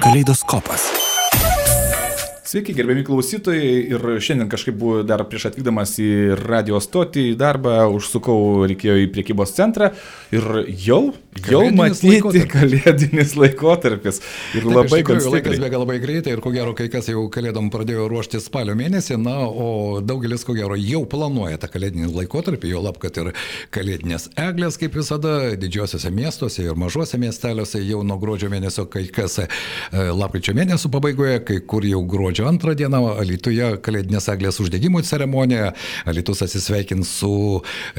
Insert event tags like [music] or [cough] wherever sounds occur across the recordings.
Kaleidoskopas. Sveiki, gerbiami klausytojai. Ir šiandien kažkaip buvo dar prieš atvykdamas į radio stotį, į darbą, užsukau, reikėjo į priekybos centrą ir jau, jau matyti laikotarpis. kalėdinis laikotarpis. Ir Taip, labai gan laikas bėga labai greitai ir ko gero kai kas jau kalėdom pradėjo ruošti spalio mėnesį, na, o daugelis ko gero jau planuoja tą kalėdinį laikotarpį, jo lab, kad ir kalėdinės eglės, kaip visada, didžiosiuose miestuose ir mažuose miesteliuose jau nuo gruodžio mėnesio, kai kas e, lapkričio mėnesio pabaigoje, kai kur jau gruodžio antrą dieną, Lietuvoje kalėdinės eglės uždegimo ceremonija, Lietus atsisveikins su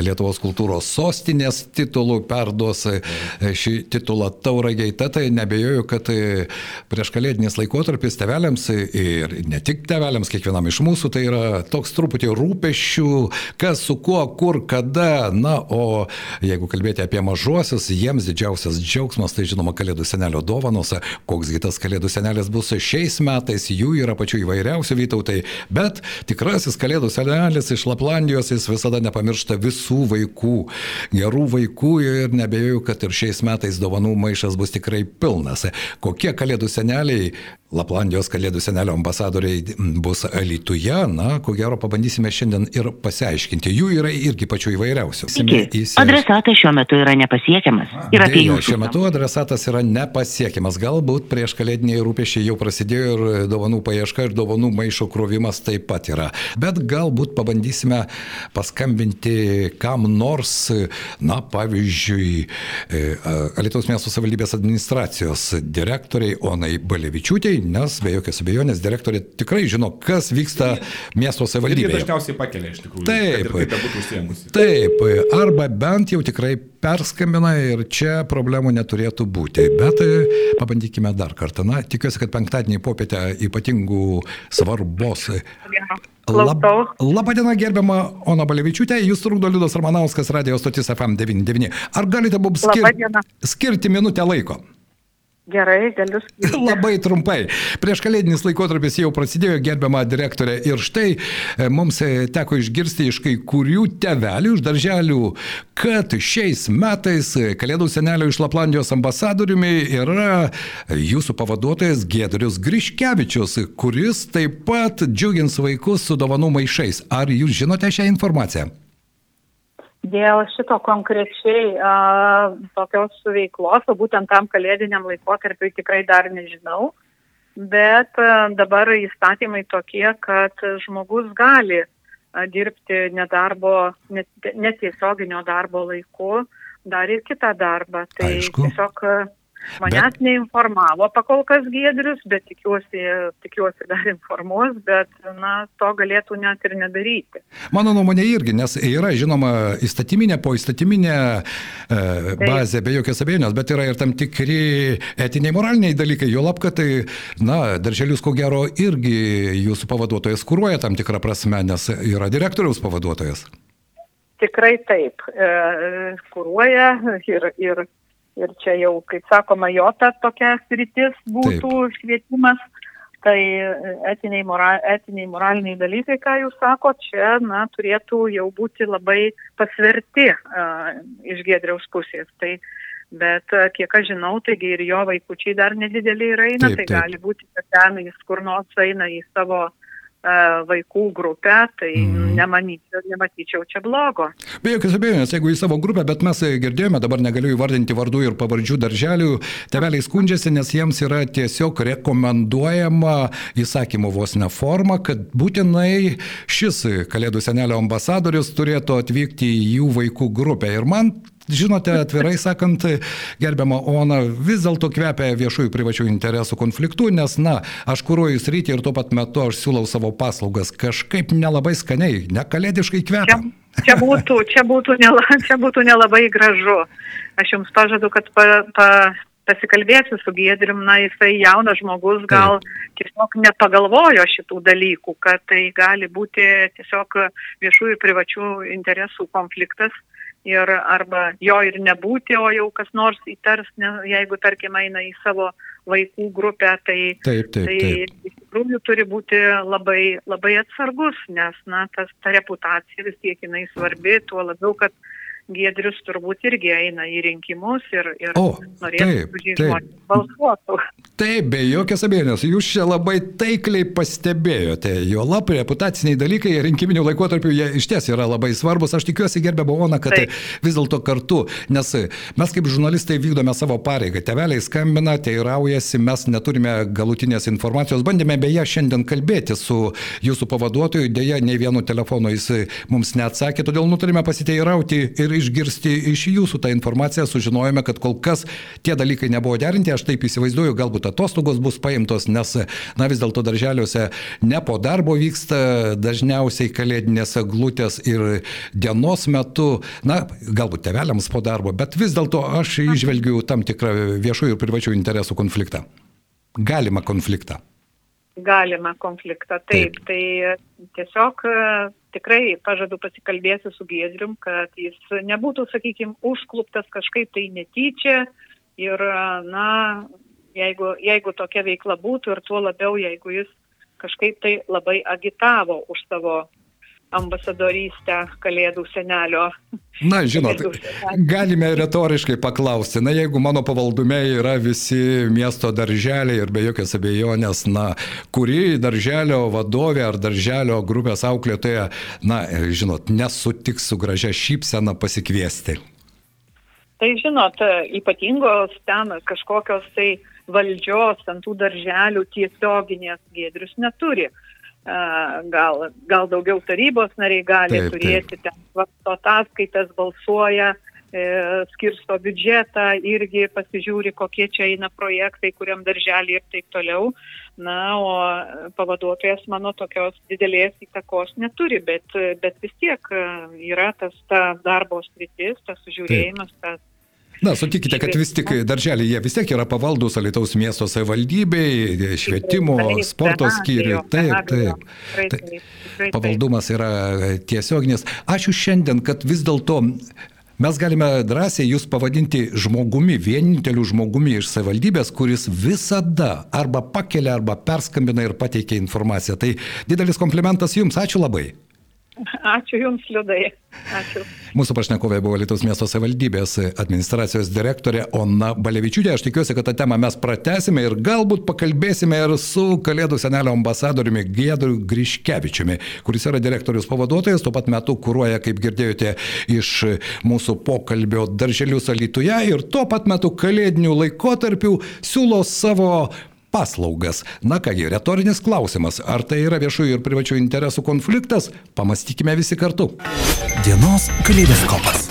Lietuvos kultūros sostinės titulu, perduos e, šį titulą tauragiai. Tad tai nebejoju, kad e, prieš kalėdinis laikotarpis tevelėms ir ne tik tevelėms, kiekvienam iš mūsų, tai yra toks truputį rūpešių, kas su kuo, kur, kada. Na, o jeigu kalbėti apie mažuosius, jiems didžiausias džiaugsmas, tai žinoma, kalėdų senelio dovanos, koks gi tas kalėdų senelis bus šiais metais, jų yra pačių įvairiausių vytautai, bet tikrasis kalėdų senelis iš Laplandijos, jis visada nepamiršta visų vaikų, gerų vaikų ir nebejoju, kad ir šiais metais dovanų maišas bus tikrai pilnas. Kokie kalėdų seneliai Laplandijos kalėdų senelio ambasadoriai bus Alituje, na, ko gero pabandysime šiandien ir pasiaiškinti. Jų yra irgi pačių įvairiausių. Sveiki. Adresatas šiuo metu yra nepasiekiamas. Ir apie jūsų. šiuo metu adresatas yra nepasiekiamas. Galbūt prieš kalėdiniai rūpešiai jau prasidėjo ir dovanų paieška ir dovanų maišo krovimas taip pat yra. Bet galbūt pabandysime paskambinti kam nors, na, pavyzdžiui, e, Alitaus miesto savivaldybės administracijos direktoriai Onai Balevičiūtei, nes be jokios abejonės direktorė tikrai žino, kas vyksta miesto savivaldybėje. dažniausiai pakelia iš tikrųjų. Taip. kad ir būtų užsiemusi. Taip, arba bent jau tikrai perskambina ir čia problemų neturėtų būti. Bet e, pabandykime dar kartą. Na, tikiuosi, kad penktadienį popietę ypatingų svarbos. Lab. Labadiena, gerbiama Ona Balevičiūtė, jūs trukdo Liudas Ramanauskas, radio stotis FM99. Ar galite mums skir skirti minutę laiko? Gerai, galiu. [laughs] Labai trumpai. Prieš kalėdinis laikotarpis jau prasidėjo, gerbiama direktorė. Ir štai e, mums e, teko išgirsti iš kai kurių tevelių, iš darželių, kad šiais metais e, Kalėdų senelio iš Laplandijos ambasadoriumi yra jūsų pavaduotojas Gedrius Griškevičius, kuris taip pat džiugins vaikus su dovanų maišais. Ar jūs žinote šią informaciją? Dėl šito konkrečiai a, tokios veiklos, o būtent tam kalėdiniam laikotarpiui tikrai dar nežinau, bet a, dabar įstatymai tokie, kad žmogus gali a, dirbti nedarbo, net- netiesioginio darbo laiku, dar ir kitą darbą. Tai Aišku. tiesiog manęs bet... neinformavo pakol kas Giedrius, bet tikiuosi, tikiuosi dar informuos, bet na, to galėtų net ir nedaryti. Mano nuomonė irgi, nes yra žinoma įstatyminė, po įstatyminė e, bazė, be jokios abejonės, bet yra ir tam tikri etiniai, moraliniai dalykai, jo lab, kad tai, na, darželius ko gero irgi jūsų pavaduotojas kūruoja tam tikrą prasme, nes yra direktoriaus pavaduotojas. Tikrai taip, e, kūruoja ir, ir, ir čia jau, kaip sakoma, jo ta tokia sritis būtų taip. švietimas. Tai etiniai, mora, etiniai, moraliniai dalykai, ką jūs sakot, čia na, turėtų jau būti labai pasverti uh, iš Gedriaus pusės. Tai, bet uh, kiek aš žinau, taigi ir jo vaikučiai dar nedideliai yra eina, Taip, tai taip. gali būti, kad ten jis kur nors eina į savo uh, vaikų grupę, tai Mhm. nemanyčiau, nematyčiau čia blogo. Be jokios abejonės, jeigu į savo grupę, bet mes girdėjome, dabar negaliu įvardinti vardų ir pavardžių darželių, teveliai skundžiasi, nes jiems yra tiesiog rekomenduojama įsakymų vos ne forma, kad būtinai šis Kalėdų senelio ambasadorius turėtų atvykti į jų vaikų grupę. Ir man Žinote, atvirai sakant, gerbiama Ona, vis dėlto kvepia viešųjų privačių interesų konfliktų, nes, na, aš kūruoju sritį ir tuo pat metu aš siūlau savo paslaugas kažkaip nelabai skaniai, nekalėdiškai Čia, kvepia. čia, būtų, čia, būtų nela, čia būtų nelabai gražu. Aš jums pažadu, kad pa, pa, pasikalbėsiu su Giedrim, na, jisai jaunas žmogus gal tiesiog nepagalvojo šitų dalykų, kad tai gali būti tiesiog viešųjų ir privačių interesų konfliktas ir arba jo ir nebūti, o jau kas nors įtars, ne, jeigu tarkim eina į savo vaikų grupę, tai, Taip, taip, tai taip. iš tikrųjų turi būti labai, labai atsargus, nes na, tas, ta reputacija vis tiek jinai svarbi, tuo labiau, kad Giedrius turbūt irgi eina į rinkimus ir, ir O, norėtų, balsuotų. Taip, be jokios abejonės, jūs čia labai taikliai pastebėjote, jo lab reputaciniai dalykai rinkiminių laikotarpių jie iš ties yra labai svarbus. Aš tikiuosi, gerbė Bona, kad Taip. vis dėlto kartu, nes mes kaip žurnalistai vykdome savo pareigą. Teveliai skambina, teiraujasi, mes neturime galutinės informacijos. Bandėme beje šiandien kalbėti su jūsų pavaduotoju, dėja, nei vienu telefonu jis mums neatsakė, todėl nutarėme pasiteirauti ir išgirsti iš jūsų tą informaciją. Sužinojome, kad kol kas tie dalykai nebuvo derinti, aš taip įsivaizduoju, galbūt atostogos bus paimtos, nes, na vis dėlto darželiuose ne po darbo vyksta dažniausiai kalėdinės glutės ir dienos metu, na, galbūt teveliams po darbo, bet vis dėlto aš išvelgiu tam tikrą viešųjų ir privačių interesų konfliktą. Galimą konfliktą. Galima konfliktą. Taip, Taip. tai tiesiog tikrai pažadu pasikalbėti su Giedrium, kad jis nebūtų, sakykime, užkluptas kažkaip tai netyčia. Ir, na, jeigu, jeigu tokia veikla būtų ir tuo labiau, jeigu jis kažkaip tai labai agitavo už savo ambasadorystę Kalėdų senelio. Na, žinot, galime retoriškai paklausti, na, jeigu mano pavaldume yra visi miesto darželiai ir be jokios abejonės, na, kuri darželio vadovė ar darželio grupės auklėtoja, na, žinot, nesutiks su gražia šypsena pasikviesti. Tai žinot, ypatingos ten kažkokios tai valdžios ant tų darželių tiesioginės Giedrius neturi. A, Gal, gal daugiau tarybos nariai gali Taip, taip, turėti, ten svarsto ataskaitas, balsuoja, e, skirsto biudžetą, irgi pasižiūri, kokie čia eina projektai, kuriam darželį ir taip toliau. Na, o pavaduotojas mano tokios didelės įtakos neturi, bet, bet vis tiek e, yra tas ta darbo sritis, tas žiūrėjimas, tas Na, sutikite, kad vis tik darželiai jie vis tiek yra pavaldus Alitaus miesto savivaldybei, švietimo, sporto skyriui. Taip, taip. Tai- taip. Pavaldumas yra tiesioginis. Ačiū šiandien, kad vis dėlto mes galime drąsiai jūs pavadinti žmogumi, vieninteliu žmogumi iš savivaldybės, kuris visada arba pakelia, arba perskambina ir pateikia informaciją. Tai didelis komplimentas jums. Ačiū labai. Ačiū Jums, Liudai. Ačiū. Mūsų pašnekovė buvo Lietuvos miesto savivaldybės administracijos direktorė Ona Balevičiūtė. Aš tikiuosi, kad tą temą mes pratesime ir galbūt pakalbėsime ir su Kalėdų senelio ambasadoriumi Giedriu Griškevičiumi, kuris yra direktorius pavaduotojas, tuo pat metu kūruoja, kaip girdėjote, iš mūsų pokalbio darželius Alytuje ir tuo pat metu kalėdinių laikotarpių siūlo savo paslaugas. Na kągi, retorinis klausimas, ar tai yra viešųjų ir privačių interesų konfliktas, pamastykime visi kartu. Dienos kaleidoskopas.